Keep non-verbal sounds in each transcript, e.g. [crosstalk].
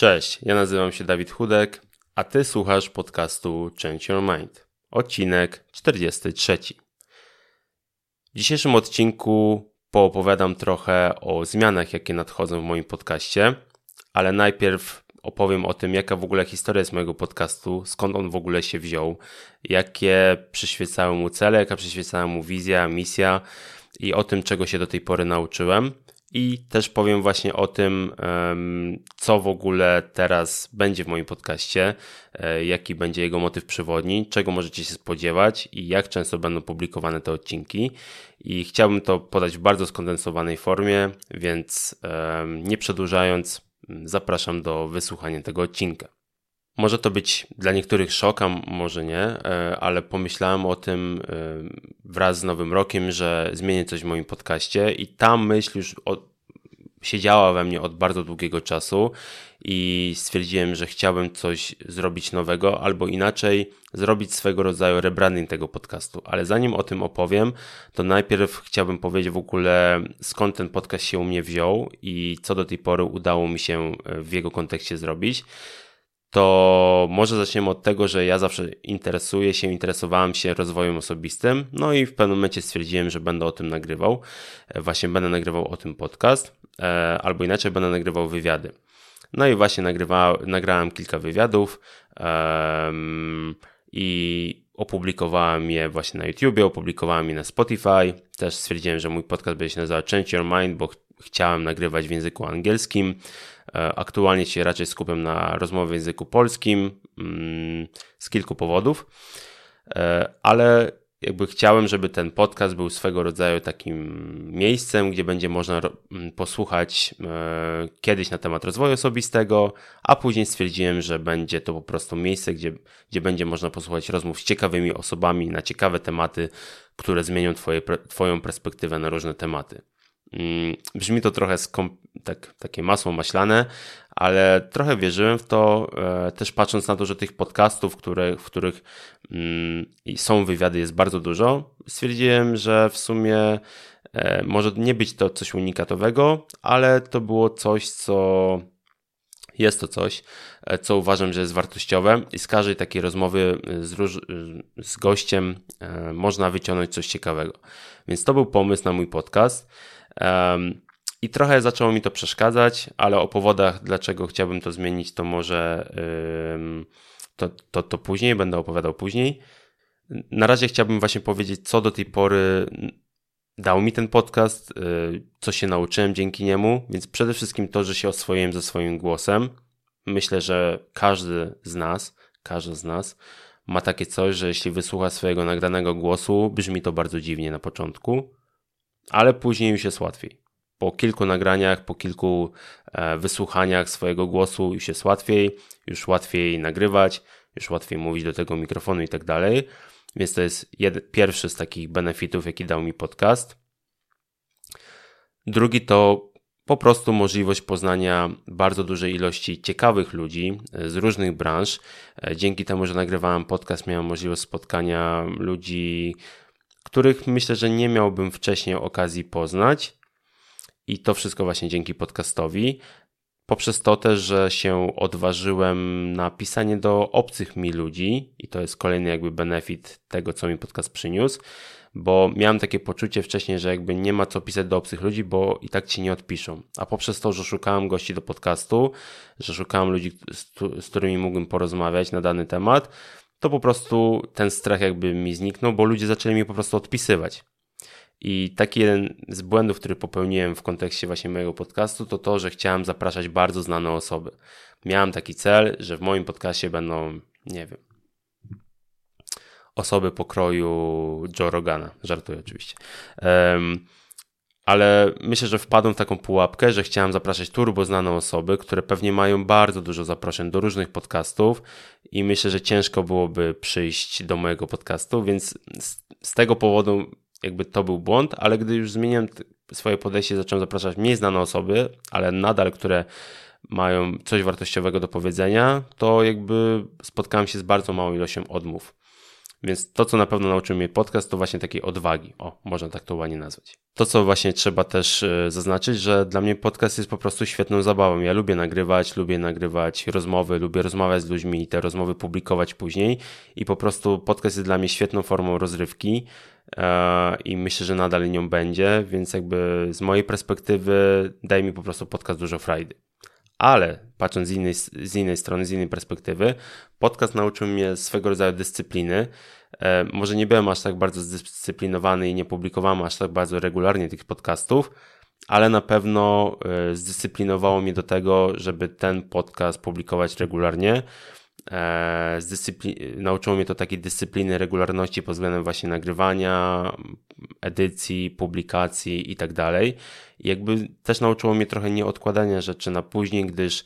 Cześć, ja nazywam się Dawid Chudek, a ty słuchasz podcastu Change Your Mind. Odcinek 43. W dzisiejszym odcinku poopowiadam trochę o zmianach, jakie nadchodzą w moim podcaście, ale najpierw opowiem o tym, jaka w ogóle historia jest mojego podcastu, skąd on w ogóle się wziął, jakie przyświecały mu cele, jaka przyświecała mu wizja, misja i o tym, czego się do tej pory nauczyłem. I też powiem właśnie o tym, co w ogóle teraz będzie w moim podcaście, e, jaki będzie jego motyw przewodni, czego możecie się spodziewać i jak często będą publikowane te odcinki. I chciałbym to podać w bardzo skondensowanej formie, więc nie przedłużając, zapraszam do wysłuchania tego odcinka. Może to być dla niektórych szok, a może nie, e, ale pomyślałem o tym e, wraz z Nowym Rokiem, że zmienię coś w moim podcaście i ta myśl już od, siedziała we mnie od bardzo długiego czasu i stwierdziłem, że chciałbym coś zrobić nowego, albo inaczej zrobić swego rodzaju rebranding tego podcastu. Ale zanim o tym opowiem, to najpierw chciałbym powiedzieć w ogóle skąd ten podcast się u mnie wziął i co do tej pory udało mi się w jego kontekście zrobić to może zaczniemy od tego, że ja zawsze interesuję się, interesowałem się rozwojem osobistym, no i w pewnym momencie stwierdziłem, że będę o tym nagrywał. E, właśnie będę nagrywał o tym podcast, e, albo inaczej będę nagrywał wywiady. No i właśnie nagrywa, nagrałem kilka wywiadów um, i opublikowałem je właśnie na YouTubie, opublikowałem je na Spotify. Też stwierdziłem, że mój podcast będzie się nazywał Change Your Mind, bo ch chciałem nagrywać w języku angielskim. E, aktualnie się raczej skupiam na rozmowie w języku polskim mm, z kilku powodów, e, ale jakby chciałem, żeby ten podcast był swego rodzaju takim miejscem, gdzie będzie można mm, posłuchać e, kiedyś na temat rozwoju osobistego, a później stwierdziłem, że będzie to po prostu miejsce, gdzie, gdzie będzie można posłuchać rozmów z ciekawymi osobami na ciekawe tematy, które zmienią twoje, Twoją perspektywę na różne tematy. Mm, brzmi to trochę tak, takie masło maślane, ale trochę wierzyłem w to, e, też patrząc na to, że tych podcastów, które, w których mm, są wywiady, jest bardzo dużo. Stwierdziłem, że w sumie e, może nie być to coś unikatowego, ale to było coś, co jest to coś, e, co uważam, że jest wartościowe i z każdej takiej rozmowy z, róż, z gościem można wyciągnąć coś ciekawego. Więc to był pomysł na mój podcast. I trochę zaczęło mi to przeszkadzać, ale o powodach, dlaczego chciałbym to zmienić, to może to, to, to później, będę opowiadał później. Na razie chciałbym właśnie powiedzieć, co do tej pory dał mi ten podcast, y, co się nauczyłem dzięki niemu, więc przede wszystkim to, że się oswoiłem ze swoim głosem. Myślę, że każdy z nas, każdy z nas ma takie coś, że jeśli wysłucha swojego nagranego głosu, brzmi to bardzo dziwnie na początku, ale później już jest łatwiej. Po kilku nagraniach, po kilku e, wysłuchaniach swojego głosu już jest łatwiej, już łatwiej nagrywać, już łatwiej mówić do tego mikrofonu i tak dalej. Więc to jest pierwszy z takich benefitów, jaki dał mi podcast. Drugi to po prostu możliwość poznania bardzo dużej ilości ciekawych ludzi e, z różnych branż. E, dzięki temu, że nagrywałem podcast, miałem możliwość spotkania ludzi których myślę, że nie miałbym wcześniej okazji poznać. I to wszystko właśnie dzięki podcastowi. Poprzez to też, że się odważyłem na pisanie do obcych mi ludzi, i to jest kolejny jakby benefit tego, co mi podcast przyniósł, bo miałem takie poczucie wcześniej, że jakby nie ma co pisać do obcych ludzi, bo i tak ci nie odpiszą. A poprzez to, że szukałem gości do podcastu, że szukałem ludzi, z, którymi mógłbym porozmawiać na dany temat, to po prostu ten strach jakby mi zniknął, bo ludzie zaczęli mi po prostu odpisywać. I taki jeden z błędów, który popełniłem w kontekście właśnie mojego podcastu, to to, że chciałem zapraszać bardzo znane osoby. Miałem taki cel, że w moim podcaście będą, nie wiem, osoby pokroju Joe Rogana. Żartuję oczywiście. Um, ale myślę, że wpadłem w taką pułapkę, że chciałem zapraszać turbo znane osoby, które pewnie mają bardzo dużo zaproszeń do różnych podcastów i myślę, że ciężko byłoby przyjść do mojego podcastu, więc z, z tego powodu jakby to był błąd, ale gdy już zmieniłem swoje podejście, zacząłem zapraszać mniej znane osoby, ale nadal, które mają coś wartościowego do powiedzenia, to jakby spotkałem się z bardzo małą ilością odmów. Więc to, co na pewno nauczył mnie podcast, to właśnie takiej odwagi. O, można tak to ładnie nazwać. To, co właśnie trzeba też e, zaznaczyć, że dla mnie podcast jest po prostu świetną zabawą. Ja lubię nagrywać, lubię nagrywać rozmowy, lubię rozmawiać z ludźmi i te rozmowy publikować później. I po prostu podcast jest dla mnie świetną formą rozrywki i myślę, że nadal nią będzie, więc jakby z mojej perspektywy daje mi po prostu podcast dużo frajdy. Ale patrząc z innej, z innej strony, z innej perspektywy, podcast nauczył mnie swego rodzaju dyscypliny. E, może nie byłem aż tak bardzo zdyscyplinowany i nie publikowałem aż tak bardzo regularnie tych podcastów, ale na pewno e, zdyscyplinowało mnie do tego, żeby ten podcast publikować regularnie. E, nauczyło mnie to takiej dyscypliny, regularności pod względem właśnie nagrywania, edycji, publikacji i tak dalej. Jakby też nauczyło mnie trochę nie odkładania rzeczy na później, gdyż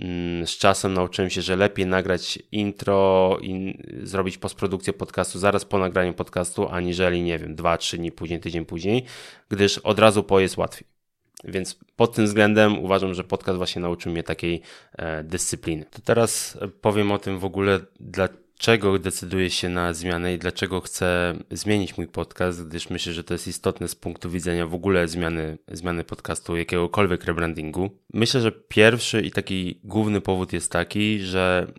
mm, z czasem nauczyłem się, że lepiej nagrać intro i zrobić postprodukcję podcastu zaraz po nagraniu podcastu, aniżeli, nie wiem, dwa, trzy dni później, tydzień później, gdyż od razu po jest łatwiej. Więc pod tym względem uważam, że podcast właśnie nauczył mnie takiej e, dyscypliny. To teraz powiem o tym w ogóle, dlaczego decyduję się na zmianę i dlaczego chcę zmienić mój podcast, gdyż myślę, że to jest istotne z punktu widzenia w ogóle zmiany, zmiany podcastu, jakiegokolwiek rebrandingu. Myślę, że pierwszy i taki główny powód jest taki, że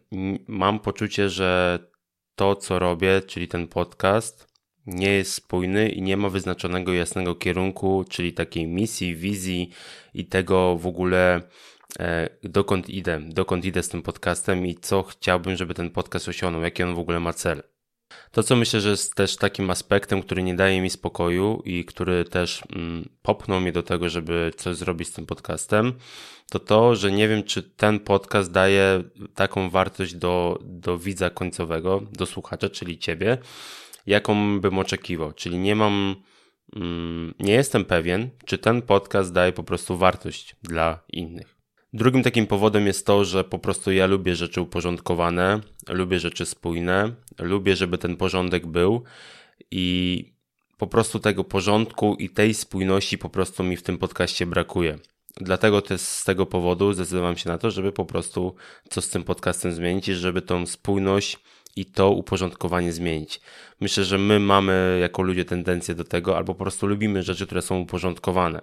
mam poczucie, że to, co robię, czyli ten podcast, nie jest spójny i nie ma wyznaczonego jasnego kierunku, czyli takiej misji, wizji i tego w ogóle e, dokąd idę, dokąd idę z tym podcastem i co chciałbym, żeby ten podcast osiągnął, jaki on w ogóle ma cel. To, co myślę, że jest też takim aspektem, który nie daje mi spokoju i który też mm, popchnął mnie do tego, żeby coś zrobić z tym podcastem, to to, że nie wiem, czy ten podcast daje taką wartość do, do widza końcowego, do słuchacza, czyli ciebie, jaką bym oczekiwał. Czyli nie mam, mm, nie jestem pewien, czy ten podcast daje po prostu wartość dla innych. Drugim takim powodem jest to, że po prostu ja lubię rzeczy uporządkowane, lubię rzeczy spójne, lubię, żeby ten porządek był i po prostu tego porządku i tej spójności po prostu mi w tym podcaście brakuje. Dlatego też z tego powodu zdecydowałem się na to, żeby po prostu coś z tym podcastem zmienić żeby tą spójność i to uporządkowanie zmienić. Myślę, że my mamy jako ludzie tendencję do tego, albo po prostu lubimy rzeczy, które są uporządkowane.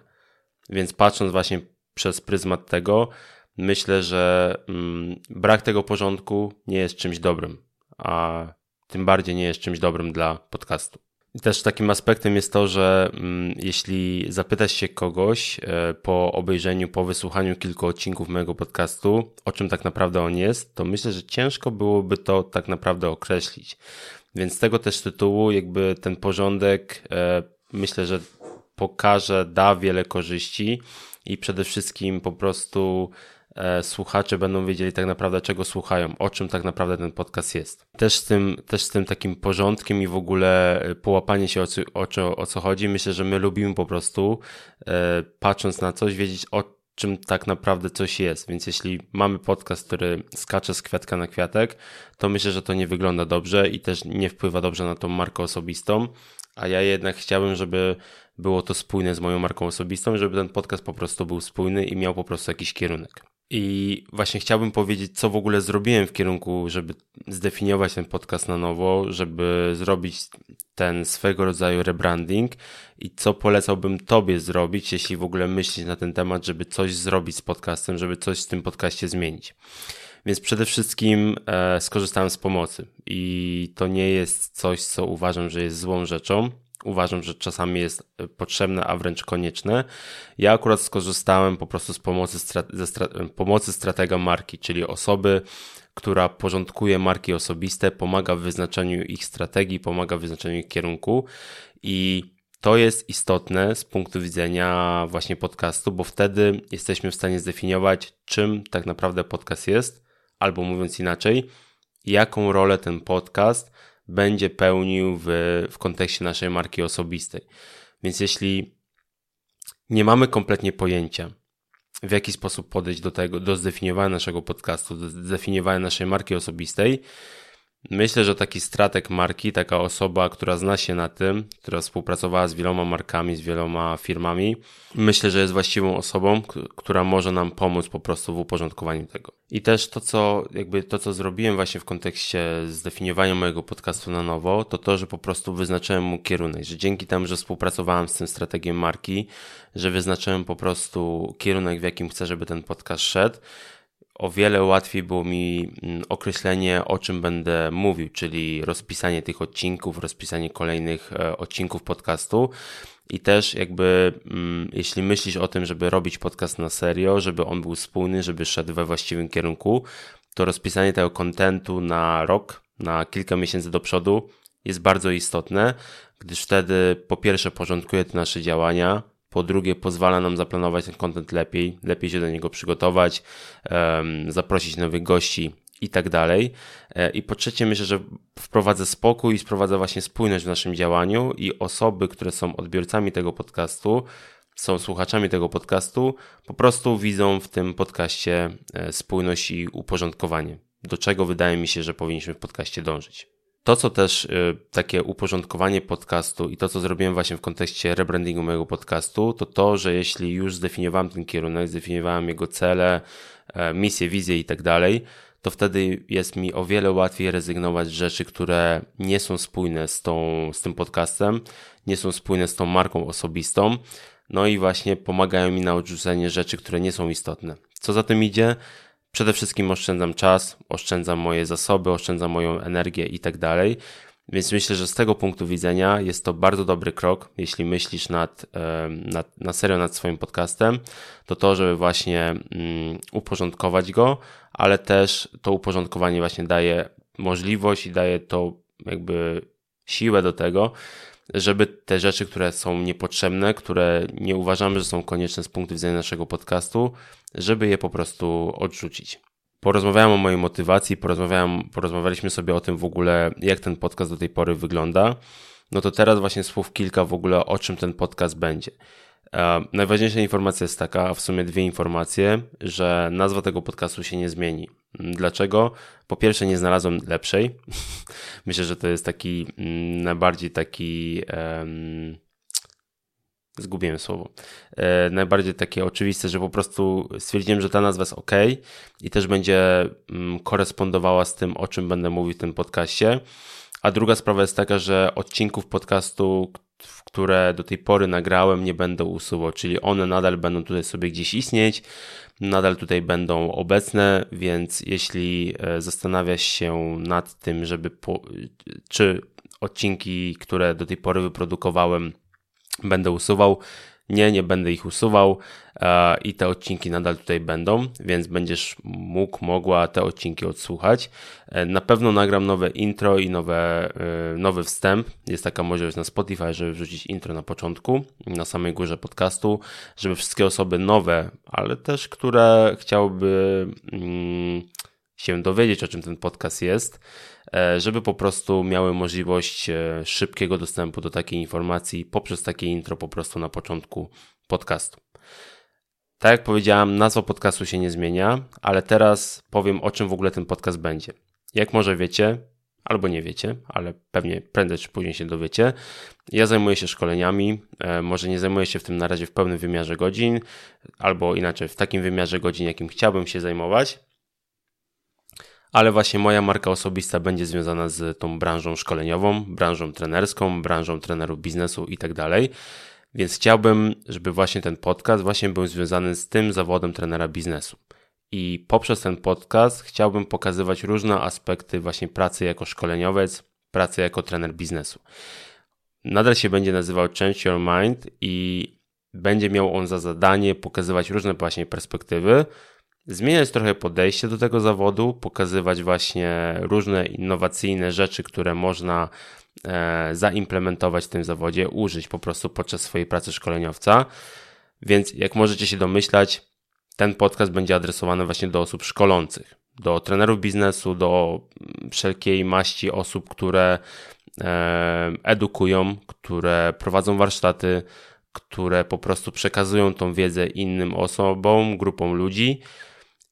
Więc patrząc właśnie przez pryzmat tego, myślę, że mm, brak tego porządku nie jest czymś dobrym, a tym bardziej nie jest czymś dobrym dla podcastu. Też takim aspektem jest to, że mm, jeśli zapytać się kogoś e, po obejrzeniu, po wysłuchaniu kilku odcinków mojego podcastu, o czym tak naprawdę on jest, to myślę, że ciężko byłoby to tak naprawdę określić. Więc z tego też tytułu, jakby ten porządek, e, myślę, że pokaże, da wiele korzyści i przede wszystkim po prostu słuchacze będą wiedzieli tak naprawdę czego słuchają, o czym tak naprawdę ten podcast jest. Też z tym, też z tym takim porządkiem i w ogóle e, połapanie się o co, o, o co chodzi, myślę, że my lubimy po prostu e, patrząc na coś, wiedzieć o czym tak naprawdę coś jest. Więc jeśli mamy podcast, który skacze z kwiatka na kwiatek, to myślę, że to nie wygląda dobrze i też nie wpływa dobrze na tą markę osobistą. A ja jednak chciałbym, żeby było to spójne z moją marką osobistą, żeby ten podcast po prostu był spójny i miał po prostu jakiś kierunek. I właśnie chciałbym powiedzieć, co w ogóle zrobiłem w kierunku, żeby zdefiniować ten podcast na nowo, żeby zrobić ten swego rodzaju rebranding i co polecałbym Tobie zrobić, jeśli w ogóle myślisz na ten temat, żeby coś zrobić z podcastem, żeby coś z tym podcaście zmienić. Więc przede wszystkim e, skorzystałem z pomocy i to nie jest coś, co uważam, że jest złą rzeczą uważam, że czasami jest e, potrzebne, a wręcz konieczne. Ja akurat skorzystałem po prostu z pomocy, ze stra pomocy stratega marki, czyli osoby, która porządkuje marki osobiste, pomaga w wyznaczeniu ich strategii, pomaga w wyznaczeniu ich kierunku i to jest istotne z punktu widzenia właśnie podcastu, bo wtedy jesteśmy w stanie zdefiniować, czym tak naprawdę podcast jest, albo mówiąc inaczej, jaką rolę ten podcast będzie pełnił w, w kontekście naszej marki osobistej. Więc jeśli nie mamy kompletnie pojęcia, w jaki sposób podejść do tego, do zdefiniowania naszego podcastu, do zdefiniowania naszej marki osobistej, Myślę, że taki stratek marki, taka osoba, która zna się na tym, która współpracowała z wieloma markami, z wieloma firmami, myślę, że jest właściwą osobą, która może nam pomóc po prostu w uporządkowaniu tego. I też to, co jakby to, co zrobiłem właśnie w kontekście zdefiniowania mojego podcastu na nowo, to to, że po prostu wyznaczyłem mu kierunek, że dzięki temu, że współpracowałem z tym strategiem marki, że wyznaczyłem po prostu kierunek, w jakim chcę, żeby ten podcast szedł, o wiele łatwiej było mi mm, określenie, o czym będę mówił, czyli rozpisanie tych odcinków, rozpisanie kolejnych e, odcinków podcastu. I też jakby, mm, jeśli myślisz o tym, żeby robić podcast na serio, żeby on był spójny, żeby szedł we właściwym kierunku, to rozpisanie tego kontentu na rok, na kilka miesięcy do przodu jest bardzo istotne, gdyż wtedy po pierwsze porządkuje nasze działania, po drugie, pozwala nam zaplanować ten content lepiej, lepiej się do niego przygotować, zaprosić nowych gości i tak dalej. E, I po trzecie, myślę, że wprowadza spokój i sprowadza właśnie spójność w naszym działaniu i osoby, które są odbiorcami tego podcastu, są słuchaczami tego podcastu, po prostu widzą w tym podcaście e, spójność i uporządkowanie, do czego wydaje mi się, że powinniśmy w podcaście dążyć. To, co też y, takie uporządkowanie podcastu i to, co zrobiłem właśnie w kontekście rebrandingu mojego podcastu, to to, że jeśli już zdefiniowałem ten kierunek, zdefiniowałem jego cele, e, misję, wizję i tak dalej, to wtedy jest mi o wiele łatwiej rezygnować z rzeczy, które nie są spójne z, tą, z tym podcastem, nie są spójne z tą marką osobistą, no i właśnie pomagają mi na odrzucenie rzeczy, które nie są istotne. Co za tym idzie? Przede wszystkim oszczędzam czas, oszczędzam moje zasoby, oszczędzam moją energię i tak dalej. Więc myślę, że z tego punktu widzenia jest to bardzo dobry krok, jeśli myślisz nad, nad, na serio nad swoim podcastem, to to, żeby właśnie um, uporządkować go, ale też to uporządkowanie właśnie daje możliwość i daje to jakby siłę do tego, żeby te rzeczy, które są niepotrzebne, które nie uważamy, że są konieczne z punktu widzenia naszego podcastu, żeby je po prostu odrzucić. Porozmawiałem o mojej motywacji, porozmawialiśmy sobie o tym w ogóle, jak ten podcast do tej pory wygląda. No to teraz właśnie słów kilka w ogóle, o czym ten podcast będzie. E, najważniejsza informacja jest taka, a w sumie dwie informacje, że nazwa tego podcastu się nie zmieni. Dlaczego? Po pierwsze, nie znalazłem lepszej. [laughs] Myślę, że to jest taki mm, najbardziej taki. Um, zgubiłem słowo. E, najbardziej takie oczywiste, że po prostu stwierdziłem, że ta nazwa jest ok i też będzie mm, korespondowała z tym, o czym będę mówił w tym podcaście. A druga sprawa jest taka, że odcinków podcastu, które do tej pory nagrałem, nie będę usuwał, czyli one nadal będą tutaj sobie gdzieś istnieć, nadal tutaj będą obecne, więc jeśli e, zastanawiasz się nad tym, żeby po, czy odcinki, które do tej pory wyprodukowałem, będę usuwał, nie, nie będę ich usuwał e, i te odcinki nadal tutaj będą, więc będziesz mógł, mogła te odcinki odsłuchać. E, na pewno nagram nowe intro i nowe, e, nowy wstęp. Jest taka możliwość na Spotify, żeby wrzucić intro na początku, na samej górze podcastu, żeby wszystkie osoby nowe, ale też które chciałyby mm, się dowiedzieć, o czym ten podcast jest, żeby po prostu miały możliwość e, szybkiego dostępu do takiej informacji poprzez takie intro po prostu na początku podcastu. Tak jak powiedziałem, nazwa podcastu się nie zmienia, ale teraz powiem o czym w ogóle ten podcast będzie. Jak może wiecie, albo nie wiecie, ale pewnie prędzej czy później się dowiecie. Ja zajmuję się szkoleniami, e, może nie zajmuję się w tym na razie w pełnym wymiarze godzin, albo inaczej w takim wymiarze godzin, jakim chciałbym się zajmować, ale właśnie moja marka osobista będzie związana z tą branżą szkoleniową, branżą trenerską, branżą trenerów biznesu i tak. Więc chciałbym, żeby właśnie ten podcast właśnie był związany z tym zawodem trenera biznesu. I poprzez ten podcast chciałbym pokazywać różne aspekty właśnie pracy jako szkoleniowiec, pracy jako trener biznesu. Nadal się będzie nazywał Change Your Mind i będzie miał on za zadanie pokazywać różne właśnie perspektywy, zmieniać trochę podejście do tego zawodu, pokazywać właśnie różne innowacyjne rzeczy, które można e, zaimplementować w tym zawodzie, użyć po prostu podczas swojej pracy szkoleniowca. Więc jak możecie się domyślać, ten podcast będzie adresowany właśnie do osób szkolących, do trenerów biznesu, do wszelkiej maści osób, które e, edukują, które prowadzą warsztaty, które po prostu przekazują tą wiedzę innym osobom, grupom ludzi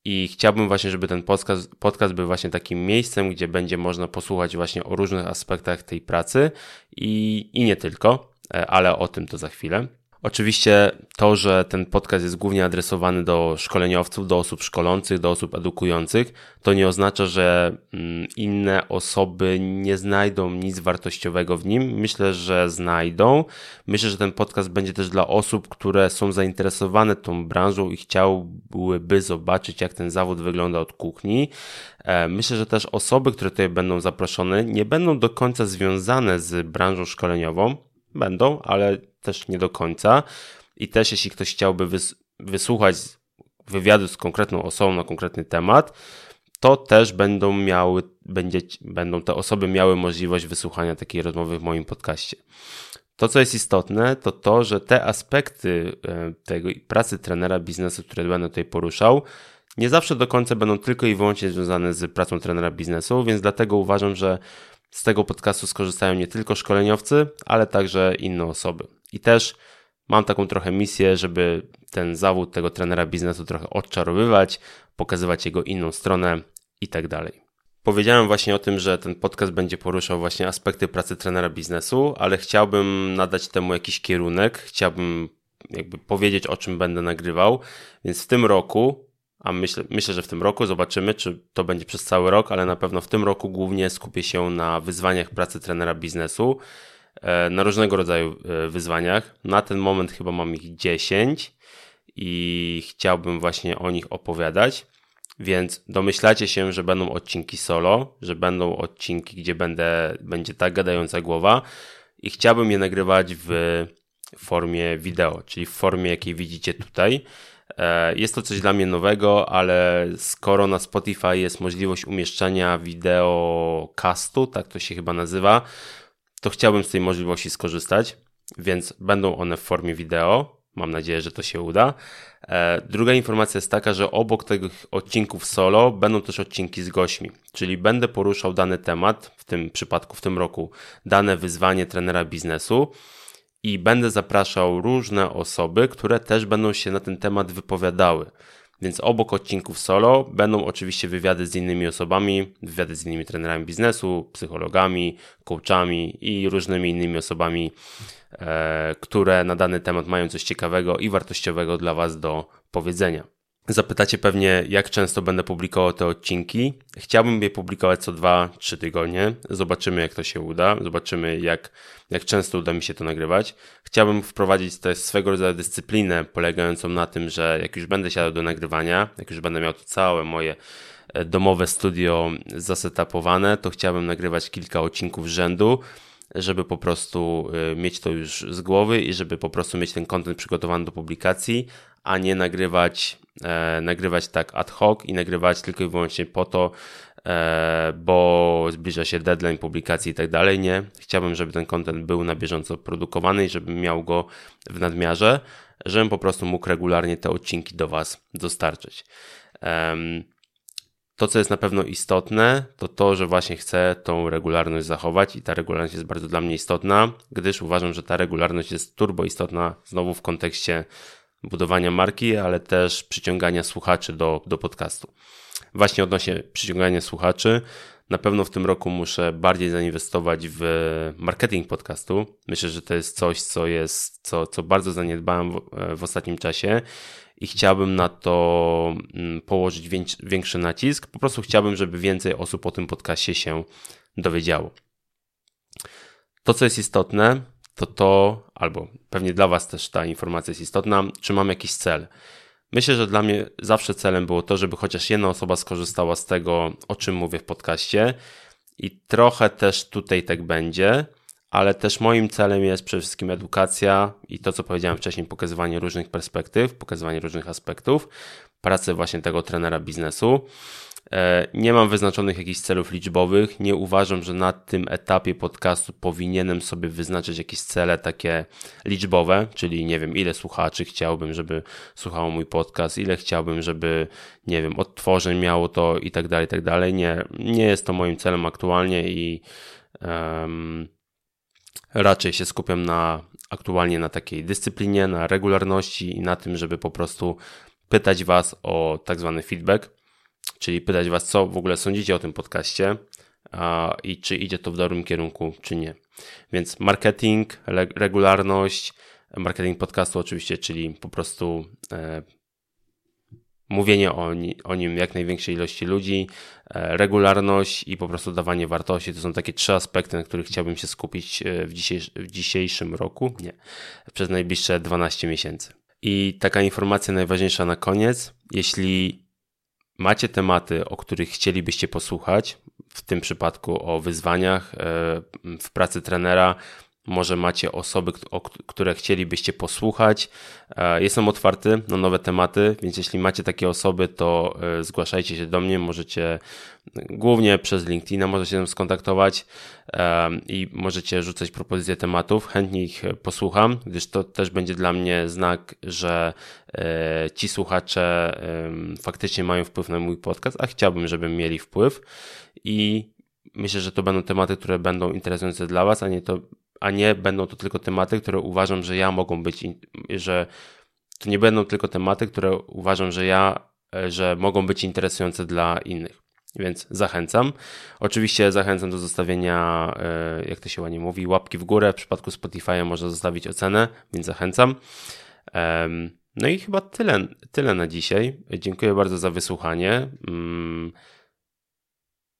I chciałbym właśnie, żeby ten podcast, podcast był właśnie takim miejscem, gdzie będzie można posłuchać właśnie o różnych aspektach tej pracy i, i nie tylko, e, ale o tym to za chwilę. Oczywiście to, że ten podcast jest głównie adresowany do szkoleniowców, do osób szkolących, do osób edukujących, to nie oznacza, że mm, inne osoby nie znajdą nic wartościowego w nim. Myślę, że znajdą. Myślę, że ten podcast będzie też dla osób, które są zainteresowane tą branżą i chciałyby zobaczyć, jak ten zawód wygląda od kuchni. E, myślę, że też osoby, które tutaj będą zaproszone, nie będą do końca związane z branżą szkoleniową. Będą, ale też nie do końca. I też jeśli ktoś chciałby wys wysłuchać wywiadu z konkretną osobą na konkretny temat, to też będą miały, będzie, będą te osoby miały możliwość wysłuchania takiej rozmowy w moim podcaście. To, co jest istotne, to to, że te aspekty e, tej pracy trenera biznesu, które będę tutaj poruszał, nie zawsze do końca będą tylko i wyłącznie związane z pracą trenera biznesu, więc dlatego uważam, że z tego podcastu skorzystają nie tylko szkoleniowcy, ale także inne osoby. I też mam taką trochę misję, żeby ten zawód tego trenera biznesu trochę odczarowywać, pokazywać jego inną stronę i tak dalej. Powiedziałem właśnie o tym, że ten podcast będzie poruszał właśnie aspekty pracy trenera biznesu, ale chciałbym nadać temu jakiś kierunek, chciałbym jakby powiedzieć o czym będę nagrywał, więc w tym roku, a myślę, myślę, że w tym roku zobaczymy, czy to będzie przez cały rok, ale na pewno w tym roku głównie skupię się na wyzwaniach pracy trenera biznesu E, na różnego rodzaju e, wyzwaniach. Na ten moment chyba mam ich 10 i chciałbym właśnie o nich opowiadać. Więc domyślacie się, że będą odcinki solo, że będą odcinki, gdzie będę, będzie tak gadająca głowa i chciałbym je nagrywać w formie wideo, czyli w formie, jakiej widzicie tutaj. E, jest to coś dla mnie nowego, ale skoro na Spotify jest możliwość umieszczania wideo castu, tak to się chyba nazywa, to chciałbym z tej możliwości skorzystać, więc będą one w formie wideo. Mam nadzieję, że to się uda. E, druga informacja jest taka, że obok tych odcinków solo będą też odcinki z gośćmi, czyli będę poruszał dany temat, w tym przypadku, w tym roku, dane wyzwanie trenera biznesu i będę zapraszał różne osoby, które też będą się na ten temat wypowiadały. Więc obok odcinków solo będą oczywiście wywiady z innymi osobami, wywiady z innymi trenerami biznesu, psychologami, coachami i różnymi innymi osobami, e, które na dany temat mają coś ciekawego i wartościowego dla Was do powiedzenia. Zapytacie pewnie, jak często będę publikował te odcinki. Chciałbym je publikować co 2-3 tygodnie. Zobaczymy, jak to się uda. Zobaczymy, jak, jak często uda mi się to nagrywać. Chciałbym wprowadzić też swego rodzaju dyscyplinę polegającą na tym, że jak już będę siadał do nagrywania, jak już będę miał to całe moje e, domowe studio zasetapowane, to chciałbym nagrywać kilka odcinków rzędu, żeby po prostu e, mieć to już z głowy i żeby po prostu mieć ten kontent przygotowany do publikacji, a nie nagrywać, nagrywać tak ad hoc i nagrywać tylko i wyłącznie po to, e, bo zbliża się deadline publikacji i tak dalej. Nie. Chciałbym, żeby ten content był na bieżąco produkowany i żebym miał go w nadmiarze, żebym po prostu mógł regularnie te odcinki do Was dostarczyć. To, co jest na pewno istotne, to to, że właśnie chcę tą regularność zachować i ta regularność jest bardzo dla mnie istotna, gdyż uważam, że ta regularność jest turbo istotna znowu w kontekście budowania marki, ale też przyciągania słuchaczy do, do podcastu. Właśnie odnośnie przyciągania słuchaczy, na pewno w tym roku muszę bardziej zainwestować w marketing podcastu. Myślę, że to jest coś, co jest, co, co bardzo zaniedbałem w, w ostatnim czasie i chciałbym na to mm, położyć większy nacisk. Po prostu chciałbym, żeby więcej osób o tym podcastie się dowiedziało. To, co jest istotne, to to, albo pewnie dla Was też ta informacja jest istotna, czy mam jakiś cel. Myślę, że dla mnie zawsze celem było to, żeby chociaż jedna osoba skorzystała z tego, o czym mówię w podcaście, i trochę też tutaj tak będzie, ale też moim celem jest przede wszystkim edukacja i to, co powiedziałem wcześniej, pokazywanie różnych perspektyw, pokazywanie różnych aspektów pracy właśnie tego trenera biznesu. E, nie mam wyznaczonych jakichś celów liczbowych. Nie uważam, że na tym etapie podcastu powinienem sobie wyznaczyć jakieś cele takie liczbowe, czyli nie wiem, ile słuchaczy chciałbym, żeby słuchało mój podcast, ile chciałbym, żeby, nie wiem, odtworzeń miało to i tak dalej, i tak dalej. Nie, nie jest to moim celem aktualnie i um, raczej się skupiam na aktualnie na takiej dyscyplinie, na regularności i na tym, żeby po prostu pytać Was o tak zwany feedback, czyli pytać Was, co w ogóle sądzicie o tym podcaście i czy idzie to w dobrym kierunku, czy nie. Więc marketing, regularność, marketing podcastu oczywiście, czyli po prostu e, mówienie o, nim jak największej ilości ludzi, e, regularność i po prostu dawanie wartości. To są takie trzy aspekty, na których chciałbym się skupić e, w dzisiejszym roku, nie, przez najbliższe 12 miesięcy. I taka informacja najważniejsza na koniec. Jeśli macie tematy, o których chcielibyście posłuchać, w tym przypadku o wyzwaniach e, w pracy trenera, może macie osoby, które chcielibyście posłuchać. E, jestem otwarty na nowe tematy, więc jeśli macie takie osoby, to e, zgłaszajcie się do mnie. Możecie głównie przez LinkedIna możecie się skontaktować e, i możecie rzucać propozycje tematów. Chętnie ich posłucham, gdyż to też będzie dla mnie znak, że ci słuchacze faktycznie mają wpływ na mój podcast, a chciałbym, żeby mieli wpływ i myślę, że to będą tematy, które będą interesujące dla Was, a nie to a nie będą to tylko tematy, które uważam, że ja mogą być, że to nie będą tylko tematy, które uważam, że ja, e, że mogą być interesujące dla innych. Więc zachęcam. Oczywiście zachęcam do zostawienia, e, jak to się ładnie mówi, łapki w górę. W przypadku Spotify'a można zostawić ocenę, więc zachęcam. No i chyba tyle, tyle na dzisiaj. Dziękuję bardzo za wysłuchanie.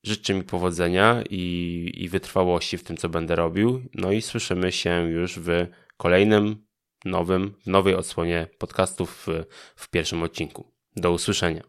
Życzę mi powodzenia i, i wytrwałości w tym, co będę robił. No i słyszymy się już w kolejnym, nowym, nowej odsłonie podcastów w, w pierwszym odcinku. Do usłyszenia.